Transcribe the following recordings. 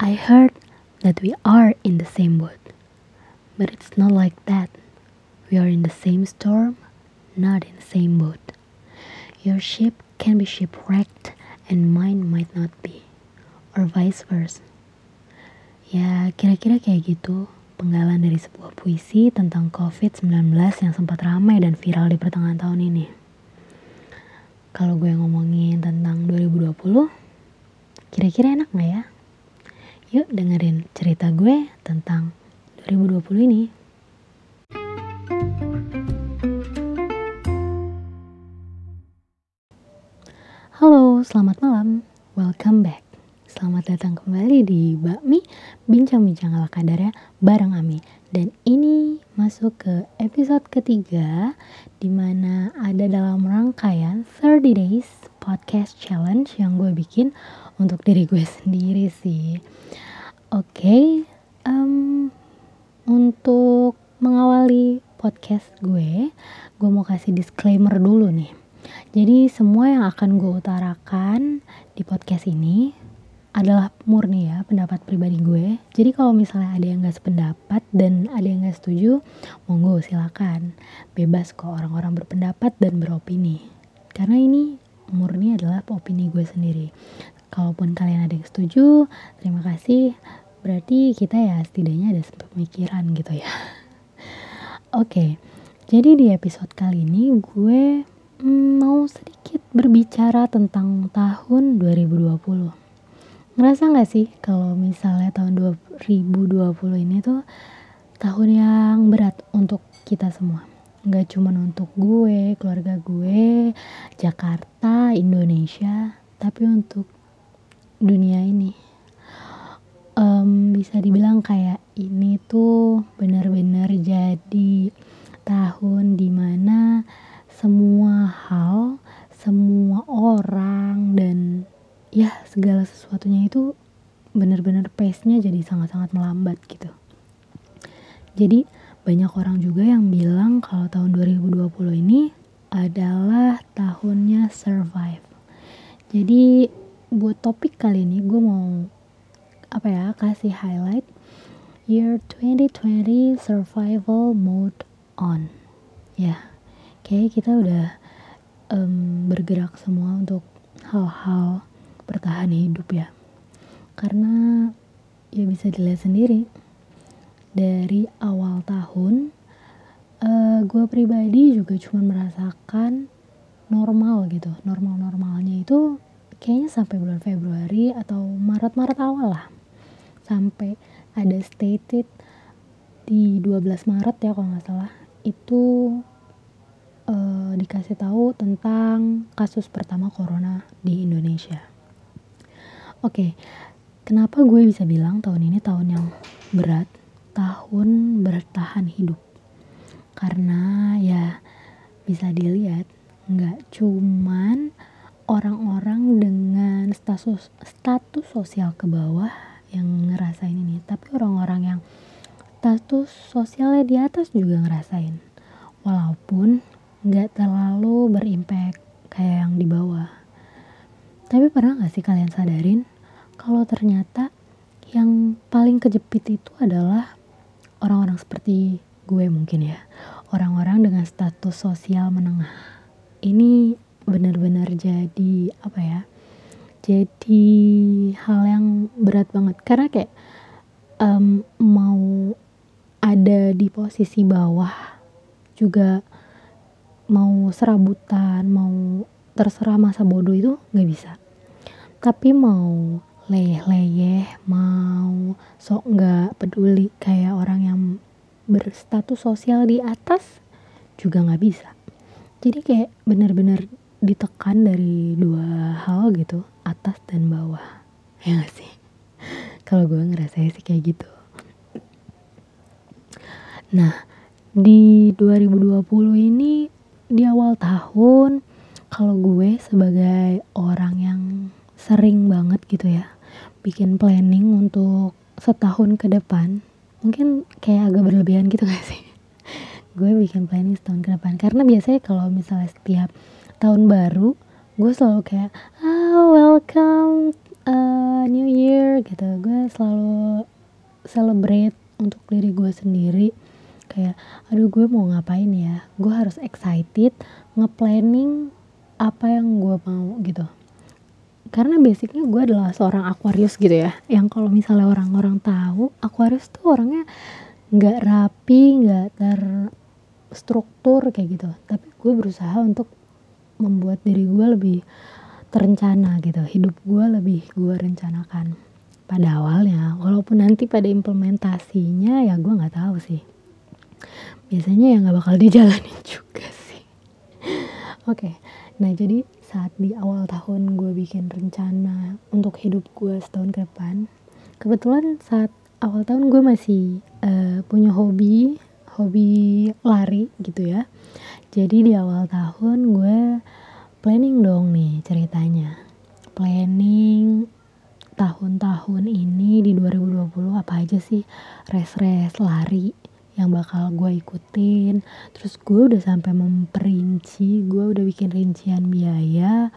I heard that we are in the same boat, but it's not like that. We are in the same storm, not in the same boat. Your ship can be shipwrecked and mine might not be, or vice versa. Ya, kira-kira kayak gitu penggalan dari sebuah puisi tentang COVID-19 yang sempat ramai dan viral di pertengahan tahun ini. Kalau gue ngomongin tentang 2020, kira-kira enak gak ya? Yuk dengerin cerita gue tentang 2020 ini. Halo, selamat malam. Welcome back. Selamat datang kembali di Bakmi Bincang-bincang ala kadarnya bareng Ami. Dan ini masuk ke episode ketiga di mana ada dalam rangkaian 30 Days Podcast Challenge yang gue bikin untuk diri gue sendiri sih. Oke, okay, um, untuk mengawali podcast gue, gue mau kasih disclaimer dulu nih. Jadi semua yang akan gue utarakan di podcast ini adalah murni ya pendapat pribadi gue. Jadi kalau misalnya ada yang gak sependapat dan ada yang gak setuju, monggo silakan. Bebas kok orang-orang berpendapat dan beropini. Karena ini murni adalah opini gue sendiri. Kalaupun kalian ada yang setuju, terima kasih. Berarti kita ya setidaknya ada pemikiran gitu ya. Oke, jadi di episode kali ini gue mm, mau sedikit berbicara tentang tahun 2020 ngerasa gak sih kalau misalnya tahun 2020 ini tuh tahun yang berat untuk kita semua Gak cuman untuk gue, keluarga gue, Jakarta, Indonesia, tapi untuk dunia ini. Um, bisa dibilang kayak ini tuh benar-benar jadi tahun di mana semua hal, semua orang dan ya segala sesuatunya itu benar-benar pace-nya jadi sangat-sangat melambat gitu. Jadi banyak orang juga yang bilang kalau tahun 2020 ini adalah tahunnya survive. Jadi buat topik kali ini gue mau apa ya kasih highlight year 2020 survival mode on. Ya, kayak kita udah um, bergerak semua untuk hal-hal bertahan hidup ya karena ya bisa dilihat sendiri dari awal tahun uh, gue pribadi juga cuma merasakan normal gitu. Normal normalnya itu kayaknya sampai bulan Februari atau Maret Maret awal lah. Sampai ada stated di 12 Maret ya kalau nggak salah. Itu uh, dikasih tahu tentang kasus pertama corona di Indonesia. Oke, okay, kenapa gue bisa bilang tahun ini tahun yang berat, tahun bertahan hidup? Karena ya bisa dilihat nggak cuman orang-orang dengan status status sosial ke bawah yang ngerasain ini, tapi orang-orang yang status sosialnya di atas juga ngerasain. Walaupun nggak terlalu berimpact kayak yang di bawah tapi pernah gak sih kalian sadarin kalau ternyata yang paling kejepit itu adalah orang-orang seperti gue mungkin ya. Orang-orang dengan status sosial menengah. Ini benar-benar jadi apa ya? Jadi hal yang berat banget karena kayak um, mau ada di posisi bawah juga mau serabutan, mau terserah masa bodoh itu nggak bisa tapi mau leyeh-leyeh mau sok nggak peduli kayak orang yang berstatus sosial di atas juga nggak bisa. Jadi kayak benar-benar ditekan dari dua hal gitu atas dan bawah. Ya gak sih? Kalau gue ngerasa sih kayak gitu. Nah di 2020 ini di awal tahun kalau gue sebagai orang yang sering banget gitu ya bikin planning untuk setahun ke depan mungkin kayak agak berlebihan gitu gak sih? Gue bikin planning setahun ke depan. Karena biasanya kalau misalnya setiap tahun baru gue selalu kayak ah welcome uh, new year gitu. Gue selalu celebrate untuk diri gue sendiri. Kayak aduh gue mau ngapain ya? Gue harus excited ngeplanning apa yang gue mau gitu karena basicnya gue adalah seorang Aquarius gitu ya. Yang kalau misalnya orang-orang tahu Aquarius tuh orangnya nggak rapi nggak terstruktur kayak gitu. Tapi gue berusaha untuk membuat diri gue lebih terencana gitu. Hidup gue lebih gue rencanakan. Pada awalnya walaupun nanti pada implementasinya ya gue nggak tahu sih. Biasanya ya nggak bakal dijalanin juga sih. Oke nah jadi saat di awal tahun gue bikin rencana untuk hidup gue setahun ke depan. Kebetulan saat awal tahun gue masih uh, punya hobi hobi lari gitu ya. Jadi di awal tahun gue planning dong nih ceritanya. Planning tahun-tahun ini di 2020 apa aja sih? Res-res lari yang bakal gue ikutin. Terus gue udah sampai memperinci gue udah bikin rincian biaya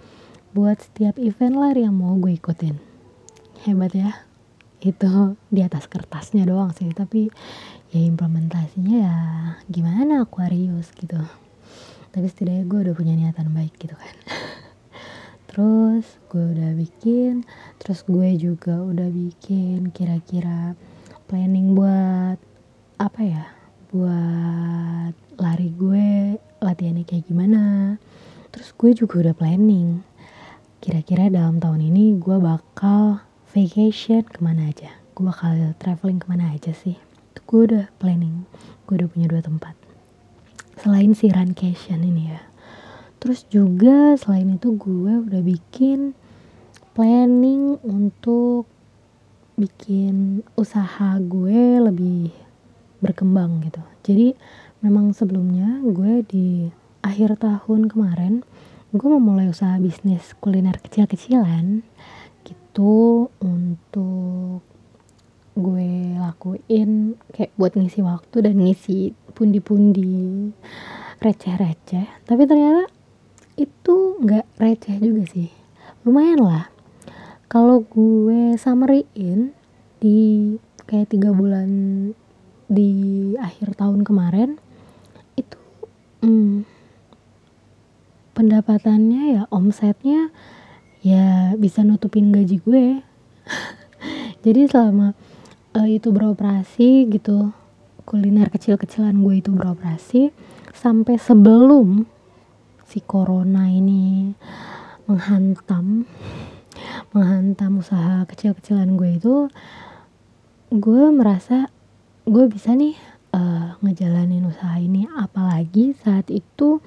buat setiap event lari yang mau gue ikutin. Hebat ya. Itu di atas kertasnya doang sih tapi ya implementasinya ya gimana Aquarius gitu. Tapi setidaknya gue udah punya niatan baik gitu kan. Terus gue udah bikin terus gue juga udah bikin kira-kira planning buat apa ya buat lari gue latihannya kayak gimana. Terus gue juga udah planning kira-kira dalam tahun ini gue bakal vacation ke mana aja. Gue bakal traveling ke mana aja sih. Itu gue udah planning gue udah punya dua tempat. Selain si Runcation ini ya. Terus juga selain itu gue udah bikin planning untuk bikin usaha gue lebih berkembang gitu. Jadi memang sebelumnya gue di akhir tahun kemarin gue memulai usaha bisnis kuliner kecil-kecilan gitu untuk gue lakuin kayak buat ngisi waktu dan ngisi pundi-pundi receh-receh. Tapi ternyata itu nggak receh juga sih. Lumayan lah. Kalau gue summary-in di kayak tiga bulan di akhir tahun kemarin itu hmm, pendapatannya ya omsetnya ya bisa nutupin gaji gue. Jadi selama uh, itu beroperasi gitu kuliner kecil-kecilan gue itu beroperasi sampai sebelum si corona ini menghantam menghantam usaha kecil-kecilan gue itu gue merasa gue bisa nih uh, ngejalanin usaha ini. Apalagi saat itu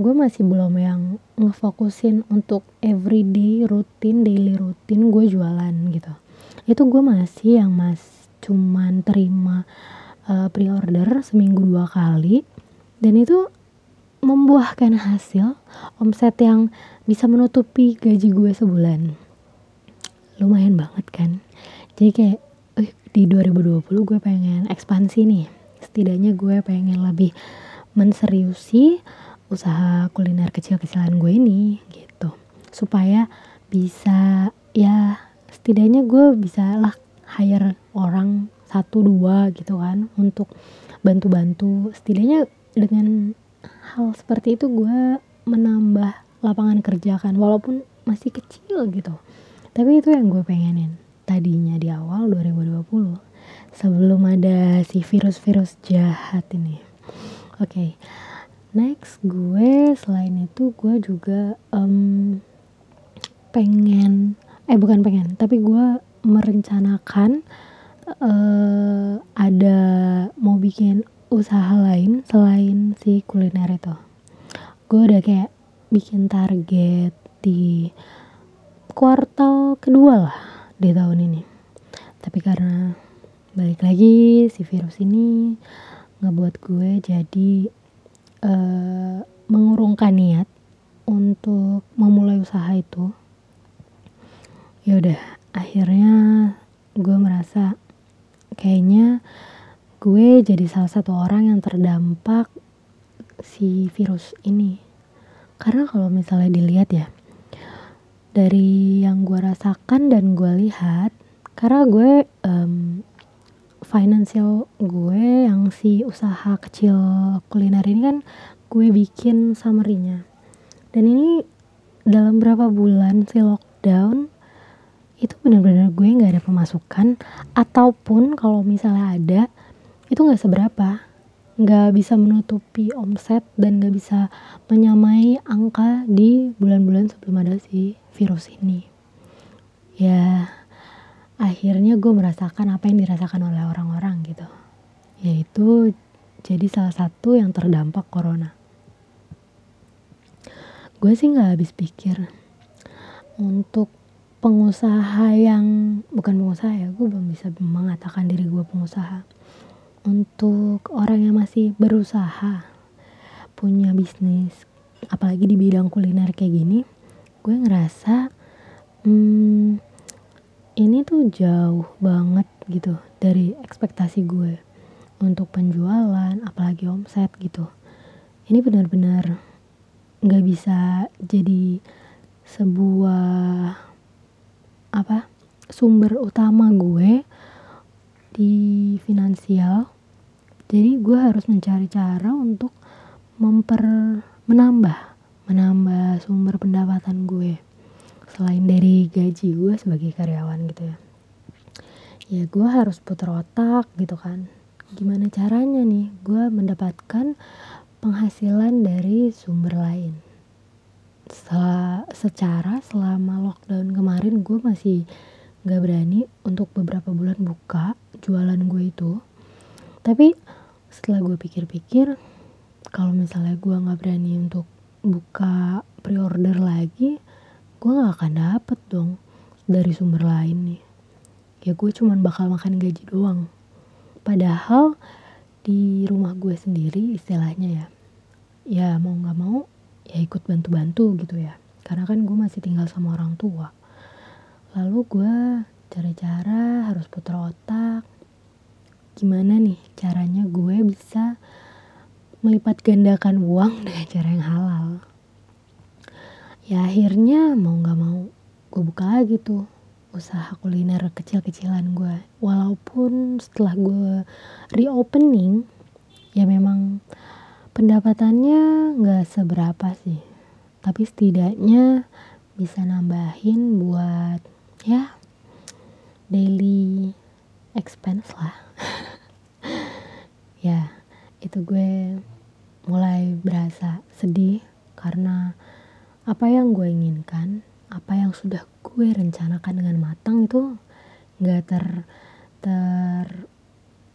gue masih belum yang ngefokusin untuk everyday rutin daily rutin gue jualan gitu. Itu gue masih yang mas cuman terima uh, pre-order seminggu dua kali. Dan itu membuahkan hasil omset yang bisa menutupi gaji gue sebulan. Lumayan banget kan? Jadi kayak di 2020 gue pengen ekspansi nih. Setidaknya gue pengen lebih menseriusi usaha kuliner kecil-kecilan gue ini gitu. Supaya bisa ya setidaknya gue bisa lah hire orang satu dua gitu kan untuk bantu-bantu. Setidaknya dengan hal seperti itu gue menambah lapangan kerja kan walaupun masih kecil gitu. Tapi itu yang gue pengenin tadinya di awal 2020 sebelum ada si virus-virus jahat ini oke okay. next gue selain itu gue juga um, pengen eh bukan pengen tapi gue merencanakan uh, ada mau bikin usaha lain selain si kuliner itu gue udah kayak bikin target di kuartal kedua lah di tahun ini. Tapi karena balik lagi si virus ini ngebuat gue jadi uh, mengurungkan niat untuk memulai usaha itu. Ya udah akhirnya gue merasa kayaknya gue jadi salah satu orang yang terdampak si virus ini. Karena kalau misalnya dilihat ya dari yang gue rasakan dan gue lihat karena gue um, financial gue yang si usaha kecil kuliner ini kan gue bikin summary-nya. Dan ini dalam berapa bulan si lockdown itu benar-benar gue nggak ada pemasukan ataupun kalau misalnya ada itu nggak seberapa nggak bisa menutupi omset dan nggak bisa menyamai angka di bulan-bulan sebelum ada si virus ini. Ya akhirnya gue merasakan apa yang dirasakan oleh orang-orang gitu. Yaitu jadi salah satu yang terdampak corona. Gue sih nggak habis pikir untuk pengusaha yang bukan pengusaha ya gue belum bisa mengatakan diri gue pengusaha untuk orang yang masih berusaha punya bisnis apalagi di bidang kuliner kayak gini gue ngerasa hmm, ini tuh jauh banget gitu dari ekspektasi gue untuk penjualan apalagi omset gitu. Ini benar-benar nggak bisa jadi sebuah apa sumber utama gue di finansial. Jadi gue harus mencari cara untuk memper menambah menambah sumber pendapatan gue. Selain dari gaji gue sebagai karyawan gitu ya. Ya gue harus putar otak gitu kan. Gimana caranya nih? Gue mendapatkan penghasilan dari sumber lain. Secara selama lockdown kemarin gue masih gak berani untuk beberapa bulan buka jualan gue itu. Tapi setelah gue pikir-pikir kalau misalnya gue nggak berani untuk buka pre-order lagi gue nggak akan dapet dong dari sumber lain nih. Ya gue cuman bakal makan gaji doang. Padahal di rumah gue sendiri istilahnya ya ya mau nggak mau ya ikut bantu-bantu gitu ya. Karena kan gue masih tinggal sama orang tua. Lalu gue cari-cara harus putar otak gimana nih caranya gue bisa melipat gandakan uang dengan cara yang halal? Ya akhirnya mau nggak mau gue buka lagi tuh usaha kuliner kecil-kecilan gue. Walaupun setelah gue reopening ya memang pendapatannya nggak seberapa sih. Tapi setidaknya bisa nambahin buat ya daily expense lah. Ya itu gue mulai berasa sedih karena apa yang gue inginkan apa yang sudah gue rencanakan dengan matang itu nggak ter ter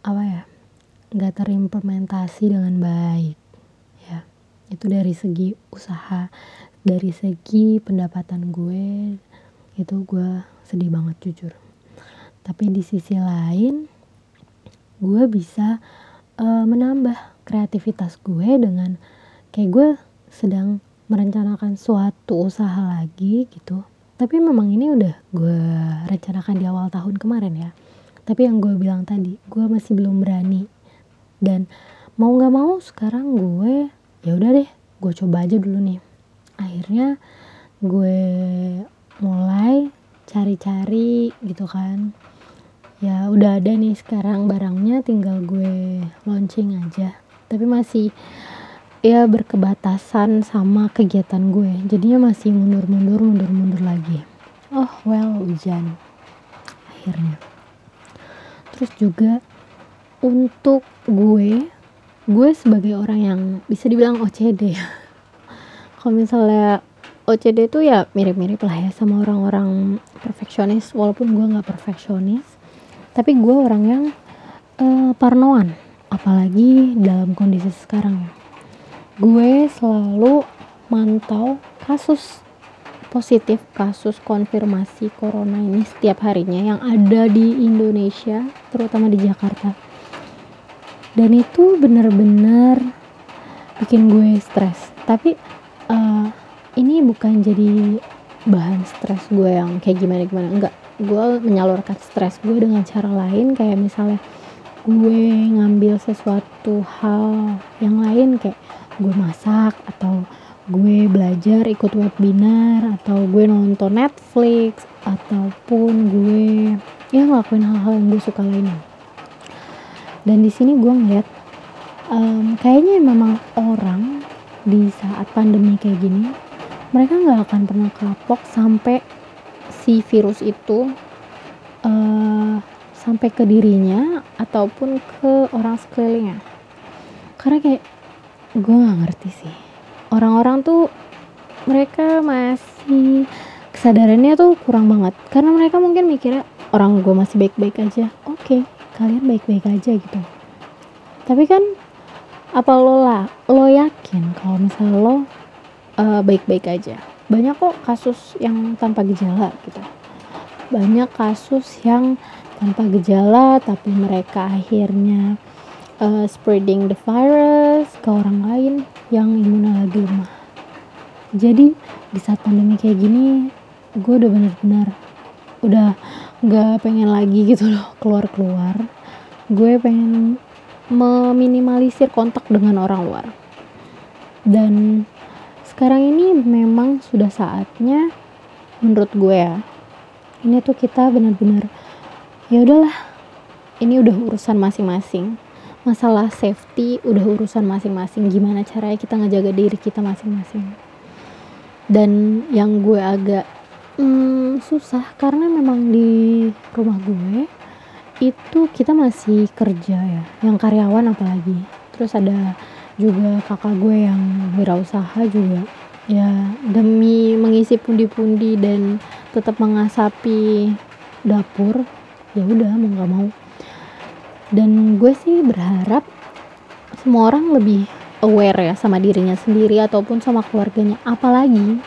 apa ya nggak terimplementasi dengan baik. Ya itu dari segi usaha dari segi pendapatan gue itu gue sedih banget jujur tapi di sisi lain gue bisa uh, menambah kreativitas gue dengan kayak gue sedang merencanakan suatu usaha lagi gitu. Tapi memang ini udah gue rencanakan di awal tahun kemarin ya. Tapi yang gue bilang tadi gue masih belum berani. Dan mau nggak mau sekarang gue ya udah deh gue coba aja dulu nih. Akhirnya gue mulai cari-cari gitu kan ya udah ada nih sekarang barangnya tinggal gue launching aja. Tapi masih ya berkebatasan sama kegiatan gue. Jadinya masih mundur-mundur mundur-mundur lagi. Oh well hujan. Akhirnya. Terus juga untuk gue gue sebagai orang yang bisa dibilang OCD kalau misalnya OCD itu ya mirip-mirip lah ya sama orang-orang perfeksionis walaupun gue nggak perfeksionis tapi gue orang yang uh, parnoan apalagi dalam kondisi sekarang. Gue selalu mantau kasus positif kasus konfirmasi corona ini setiap harinya yang ada di Indonesia terutama di Jakarta. Dan itu benar-benar bikin gue stres. Tapi uh, ini bukan jadi bahan stres gue yang kayak gimana gimana enggak gue menyalurkan stres gue dengan cara lain kayak misalnya gue ngambil sesuatu hal yang lain kayak gue masak atau gue belajar ikut webinar atau gue nonton Netflix ataupun gue ya ngelakuin hal-hal yang gue suka lainnya. Dan di sini gue ngeliat um, kayaknya memang orang di saat pandemi kayak gini mereka nggak akan pernah kapok sampai si virus itu uh, sampai ke dirinya ataupun ke orang sekelilingnya. Karena kayak gue nggak ngerti sih. Orang-orang tuh mereka masih kesadarannya tuh kurang banget. Karena mereka mungkin mikirnya orang gue masih baik-baik aja. Oke okay, kalian baik-baik aja gitu. Tapi kan apa lo lah lo yakin kalau misal lo uh, baik-baik aja banyak kok kasus yang tanpa gejala gitu. Banyak kasus yang tanpa gejala tapi mereka akhirnya uh, spreading the virus ke orang lain yang imunnya lagi lemah. Jadi di saat pandemi kayak gini gue udah bener-bener udah gak pengen lagi gitu loh keluar-keluar. Gue pengen meminimalisir kontak dengan orang luar. Dan sekarang ini memang sudah saatnya menurut gue ya ini tuh kita benar-benar ya udahlah ini udah urusan masing-masing. Masalah safety udah urusan masing-masing gimana caranya kita ngejaga diri kita masing-masing. Dan yang gue agak hmm, susah karena memang di rumah gue itu kita masih kerja ya yang karyawan apalagi. Terus ada juga kakak gue yang wirausaha juga. Ya demi mengisi pundi-pundi dan tetap mengasapi dapur ya udah mau nggak mau. Dan gue sih berharap semua orang lebih aware ya sama dirinya sendiri ataupun sama keluarganya. Apalagi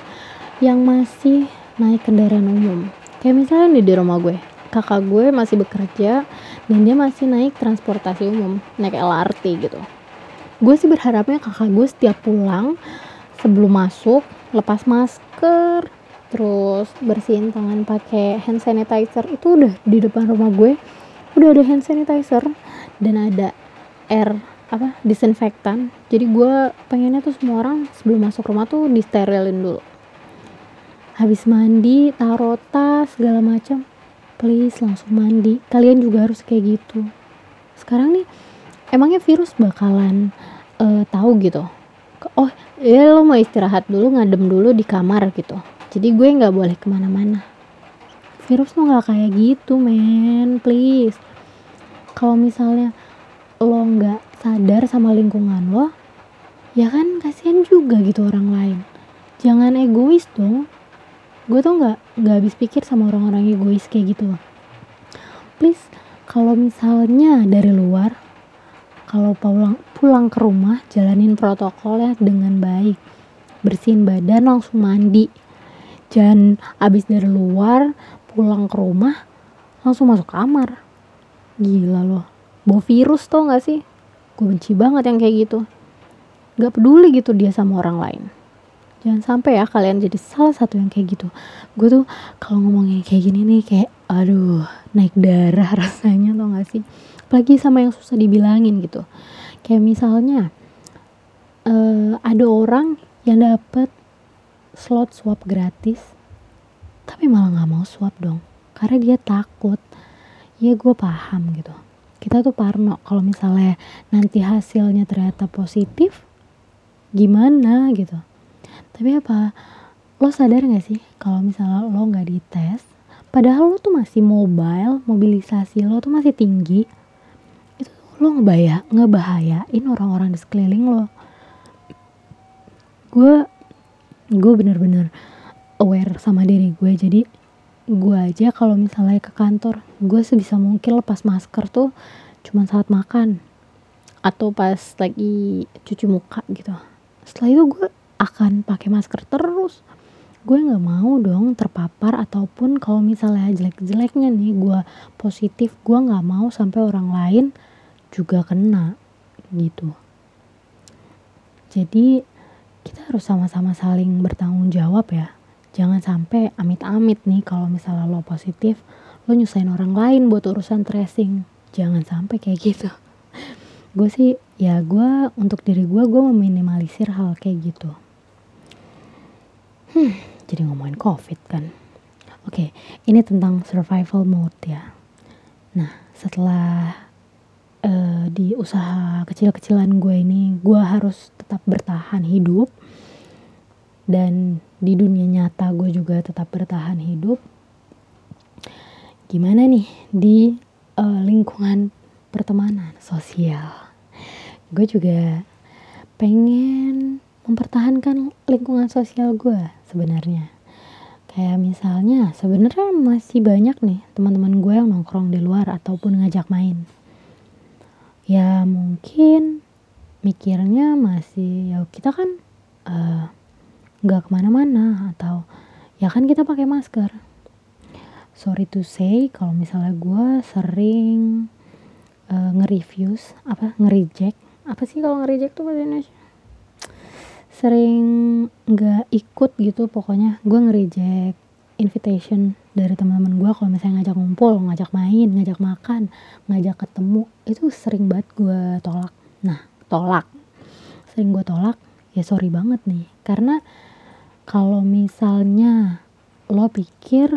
yang masih naik kendaraan umum. Kayak misalnya di rumah gue kakak gue masih bekerja dan dia masih naik transportasi umum naik LRT gitu gue sih berharapnya kakak gue setiap pulang sebelum masuk lepas masker terus bersihin tangan pakai hand sanitizer. Itu udah di depan rumah gue udah ada hand sanitizer dan ada air apa disinfektan. Jadi gue pengennya tuh semua orang sebelum masuk rumah tuh disterilin dulu. Habis mandi taruh tas segala macam. Please langsung mandi. Kalian juga harus kayak gitu. Sekarang nih emangnya virus bakalan uh, tahu gitu. Oh ya lo mau istirahat dulu ngadem dulu di kamar gitu. Jadi gue nggak boleh ke mana-mana. Virus tuh nggak kayak gitu men. Please. Kalau misalnya lo nggak sadar sama lingkungan lo ya kan kasihan juga gitu orang lain. Jangan egois dong. Gue tuh nggak nggak habis pikir sama orang-orang egois kayak gitu loh. Please kalau misalnya dari luar kalau pulang pulang ke rumah jalanin protokolnya dengan baik. Bersihin badan langsung mandi. Jangan abis dari luar pulang ke rumah langsung masuk kamar. Gila loh. Bawa virus tuh gak sih? Gue benci banget yang kayak gitu. Gak peduli gitu dia sama orang lain. Jangan sampai ya kalian jadi salah satu yang kayak gitu. Gue tuh kalau ngomongnya kayak gini nih kayak aduh naik darah rasanya tuh gak sih apalagi sama yang susah dibilangin gitu. Kayak misalnya uh, ada orang yang dapet slot swap gratis tapi malah nggak mau swap dong karena dia takut. Ya gue paham gitu. Kita tuh parno kalau misalnya nanti hasilnya ternyata positif gimana gitu. Tapi apa lo sadar gak sih kalau misalnya lo nggak dites padahal lo tuh masih mobile mobilisasi lo tuh masih tinggi lo ngebaya ngebahayain orang-orang di sekeliling lo. Gue gue bener-bener aware sama diri gue jadi gue aja kalau misalnya ke kantor gue sebisa mungkin lepas masker tuh cuma saat makan atau pas lagi cuci muka gitu. Setelah itu gue akan pakai masker terus. Gue nggak mau dong terpapar ataupun kalau misalnya jelek-jeleknya nih gue positif gue nggak mau sampai orang lain juga kena gitu. Jadi kita harus sama-sama saling bertanggung jawab ya. Jangan sampai amit-amit nih kalau misalnya lo positif lo nyusahin orang lain buat urusan tracing. Jangan sampai kayak gitu. Gue sih ya gue untuk diri gue gue meminimalisir hal kayak gitu. Hmm, jadi ngomongin COVID kan. Oke, ini tentang survival mode ya. Nah, setelah uh, di usaha kecil-kecilan gue ini, gue harus tetap bertahan hidup dan di dunia nyata gue juga tetap bertahan hidup. Gimana nih di uh, lingkungan pertemanan sosial? Gue juga pengen mempertahankan lingkungan sosial gue sebenarnya Kayak misalnya sebenarnya masih banyak nih teman-teman gue yang nongkrong di luar ataupun ngajak main. Ya mungkin mikirnya masih ya kita kan uh, nggak ke mana-mana atau ya kan kita pakai masker. Sorry to say kalau misalnya gue sering uh, nge-reviews apa nge-reject. Apa sih kalau nge-reject tuh bahasa Indonesia? Sering nggak ikut gitu pokoknya. Gue nge-reject invitation dari teman-teman gue kalau misalnya ngajak ngumpul ngajak main ngajak makan ngajak ketemu itu sering banget gue tolak. Nah tolak. Sering gue tolak ya sorry banget nih. Karena kalau misalnya lo pikir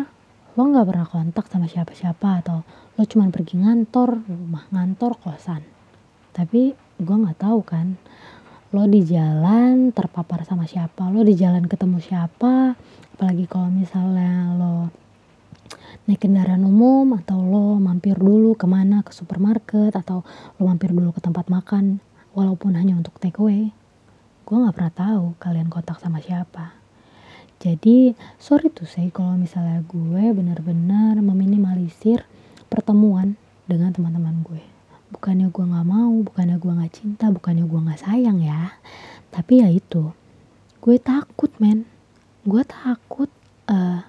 lo nggak pernah kontak sama siapa-siapa atau lo cuman pergi ngantor rumah ngantor kosan. Tapi gue nggak tahu kan lo di jalan terpapar sama siapa lo di jalan ketemu siapa apalagi kalau misalnya lo naik kendaraan umum atau lo mampir dulu ke mana ke supermarket atau lo mampir dulu ke tempat makan walaupun hanya untuk take away. Gue nggak pernah tahu kalian kontak sama siapa. Jadi sorry tuh say kalau misalnya gue benar-benar meminimalisir pertemuan dengan teman-teman gue. Bukannya gue nggak mau bukannya gue nggak cinta bukannya gue nggak sayang ya. Tapi ya itu gue takut men. Gue takut uh,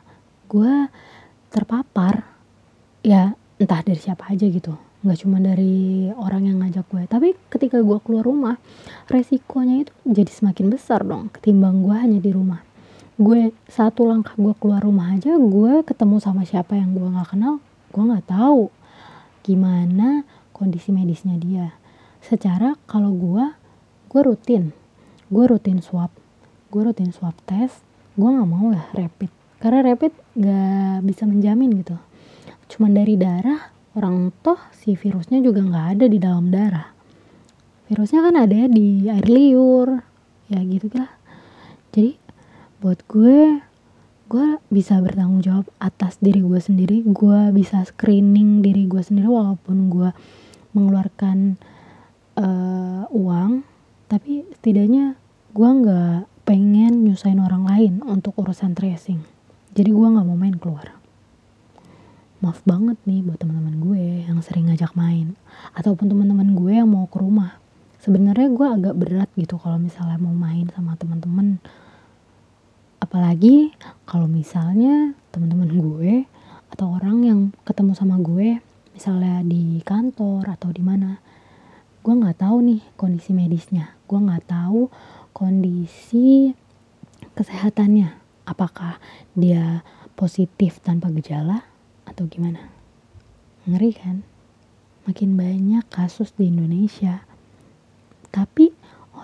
gue terpapar ya entah dari siapa aja gitu. Nggak cuma dari orang yang ngajak gue. Tapi ketika gue keluar rumah resikonya itu jadi semakin besar dong ketimbang gue hanya di rumah. Gue satu langkah gue keluar rumah aja gue ketemu sama siapa yang gue nggak kenal gue nggak tahu gimana kondisi medisnya dia. Secara kalau gue gue rutin. Gue rutin swab. Gue rutin swab tes gue nggak mau ya rapid. Karena rapid gak bisa menjamin gitu. Cuman dari darah orang toh si virusnya juga nggak ada di dalam darah. Virusnya kan ada di air liur ya gitu lah. Jadi buat gue gue bisa bertanggung jawab atas diri gue sendiri. Gue bisa screening diri gue sendiri walaupun gue mengeluarkan uh, uang. Tapi setidaknya gue nggak pengen nyusahin orang lain untuk urusan tracing jadi gue nggak mau main keluar. Maaf banget nih buat teman-teman gue yang sering ngajak main. Ataupun teman-teman gue yang mau ke rumah. Sebenarnya gue agak berat gitu kalau misalnya mau main sama teman-teman. Apalagi kalau misalnya teman-teman gue atau orang yang ketemu sama gue misalnya di kantor atau di mana gue nggak tahu nih kondisi medisnya. Gue nggak tahu kondisi kesehatannya apakah dia positif tanpa gejala atau gimana? Ngeri kan? Makin banyak kasus di Indonesia. Tapi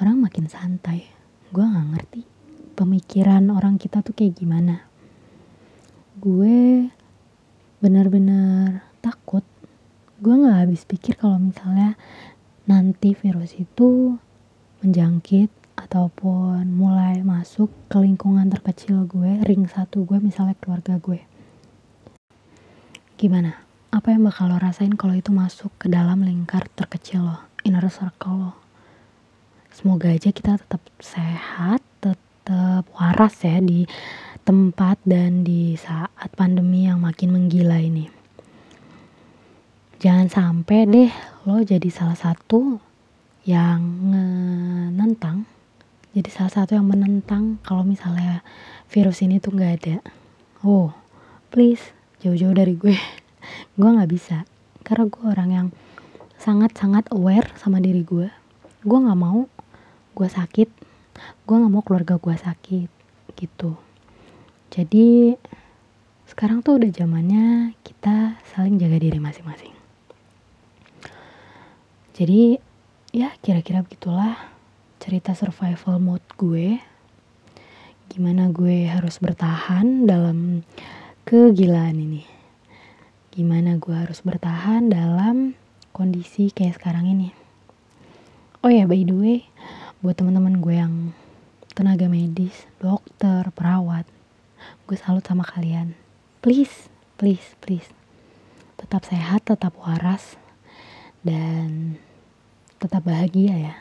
orang makin santai. Gue nggak ngerti pemikiran orang kita tuh kayak gimana. Gue benar-benar takut. Gue nggak habis pikir kalau misalnya nanti virus itu menjangkit ataupun mulai masuk ke lingkungan terkecil gue, ring satu gue misalnya keluarga gue. Gimana? Apa yang bakal lo rasain kalau itu masuk ke dalam lingkar terkecil lo, inner circle lo? Semoga aja kita tetap sehat, tetap waras ya di tempat dan di saat pandemi yang makin menggila ini jangan sampai deh lo jadi salah satu yang menentang jadi salah satu yang menentang kalau misalnya virus ini tuh nggak ada. Oh please jauh-jauh dari gue. Gue nggak bisa. Karena gue orang yang sangat-sangat aware sama diri gue gue nggak mau gue sakit. Gue nggak mau keluarga gue sakit gitu. Jadi sekarang tuh udah zamannya kita saling jaga diri masing-masing. Jadi ya kira-kira begitulah cerita survival mode gue gimana gue harus bertahan dalam kegilaan ini. Gimana gue harus bertahan dalam kondisi kayak sekarang ini. Oh ya, by the way, buat teman-teman gue yang tenaga medis, dokter, perawat, gue salut sama kalian. Please, please, please. Tetap sehat, tetap waras, dan tetap bahagia ya.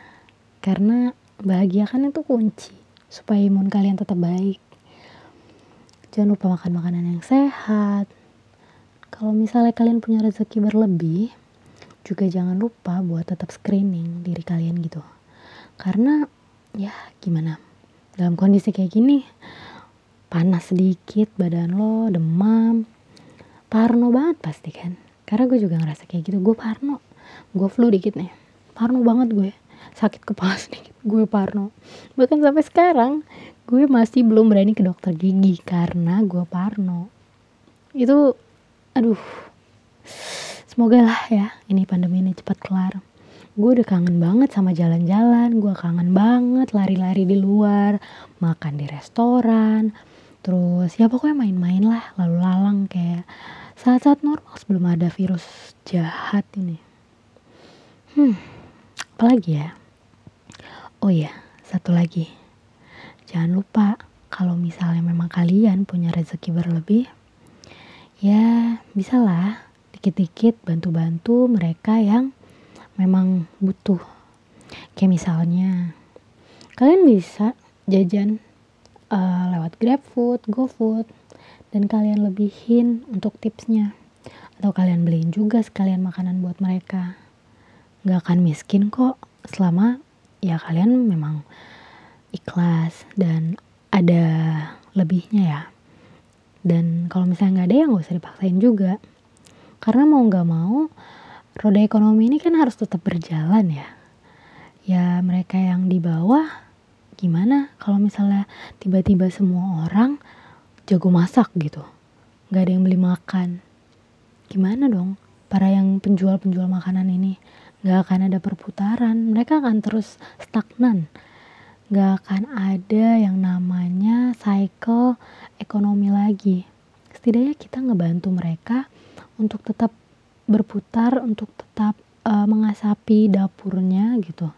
Karena bahagia kan itu kunci supaya imun kalian tetap baik. Jangan lupa makan makanan yang sehat. Kalau misalnya kalian punya rezeki berlebih, juga jangan lupa buat tetap screening diri kalian gitu. Karena ya gimana? dalam kondisi kayak gini panas sedikit badan lo demam parno banget pasti kan karena gue juga ngerasa kayak gitu gue parno gue flu dikit nih parno banget gue sakit kepala sedikit gue parno. Bahkan sampai sekarang gue masih belum berani ke dokter gigi karena gue parno. Itu aduh semoga lah ya ini pandemi ini cepat kelar. Gue udah kangen banget sama jalan-jalan gue kangen banget lari-lari di luar makan di restoran terus ya pokoknya main-main lah lalu lalang kayak saat-saat normal sebelum ada virus jahat ini. Hmm apalagi ya oh ya satu lagi jangan lupa kalau misalnya memang kalian punya rezeki berlebih ya bisalah dikit-dikit bantu-bantu mereka yang memang butuh. Kayak misalnya kalian bisa jajan uh, lewat GrabFood, GoFood dan kalian lebihin untuk tipsnya. Atau kalian beliin juga sekalian makanan buat mereka. Gak akan miskin kok selama ya kalian memang ikhlas dan ada lebihnya ya. Dan kalau misalnya nggak ada ya nggak usah dipaksain juga. Karena mau nggak mau roda ekonomi ini kan harus tetap berjalan ya. Ya mereka yang di bawah gimana kalau misalnya tiba-tiba semua orang jago masak gitu. Gak ada yang beli makan. Gimana dong para yang penjual-penjual makanan ini? Gak akan ada perputaran. Mereka akan terus stagnan. Gak akan ada yang namanya cycle ekonomi lagi. Setidaknya kita ngebantu mereka untuk tetap berputar untuk tetap uh, mengasapi dapurnya gitu.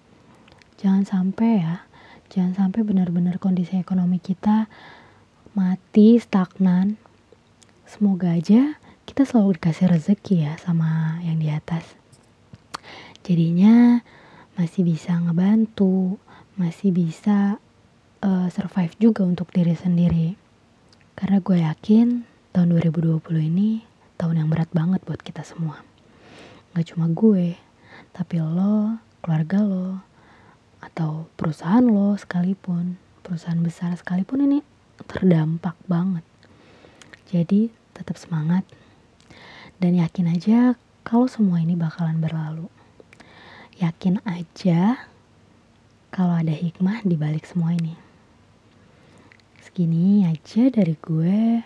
Jangan sampai ya, jangan sampai benar-benar kondisi ekonomi kita mati stagnan. Semoga aja kita selalu dikasih rezeki ya sama yang di atas. Jadinya masih bisa ngebantu, masih bisa uh, survive juga untuk diri sendiri. Karena gue yakin tahun 2020 ini tahun yang berat banget buat kita semua. Gak cuma gue, tapi lo, keluarga lo, atau perusahaan lo sekalipun, perusahaan besar sekalipun ini terdampak banget. Jadi tetap semangat dan yakin aja kalau semua ini bakalan berlalu. Yakin aja kalau ada hikmah di balik semua ini. Segini aja dari gue.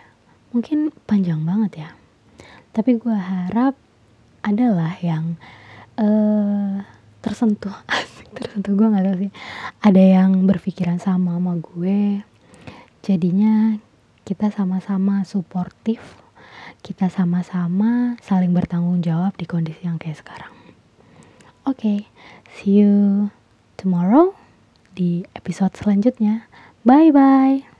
Mungkin panjang banget ya. Tapi gue harap adalah yang uh, tersentuh. Tersentuh gue nggak tahu sih. Ada yang berpikiran sama sama gue. Jadinya kita sama-sama suportif. Kita sama-sama saling bertanggung jawab di kondisi yang kayak sekarang oke okay, see you tomorrow di episode selanjutnya. Bye bye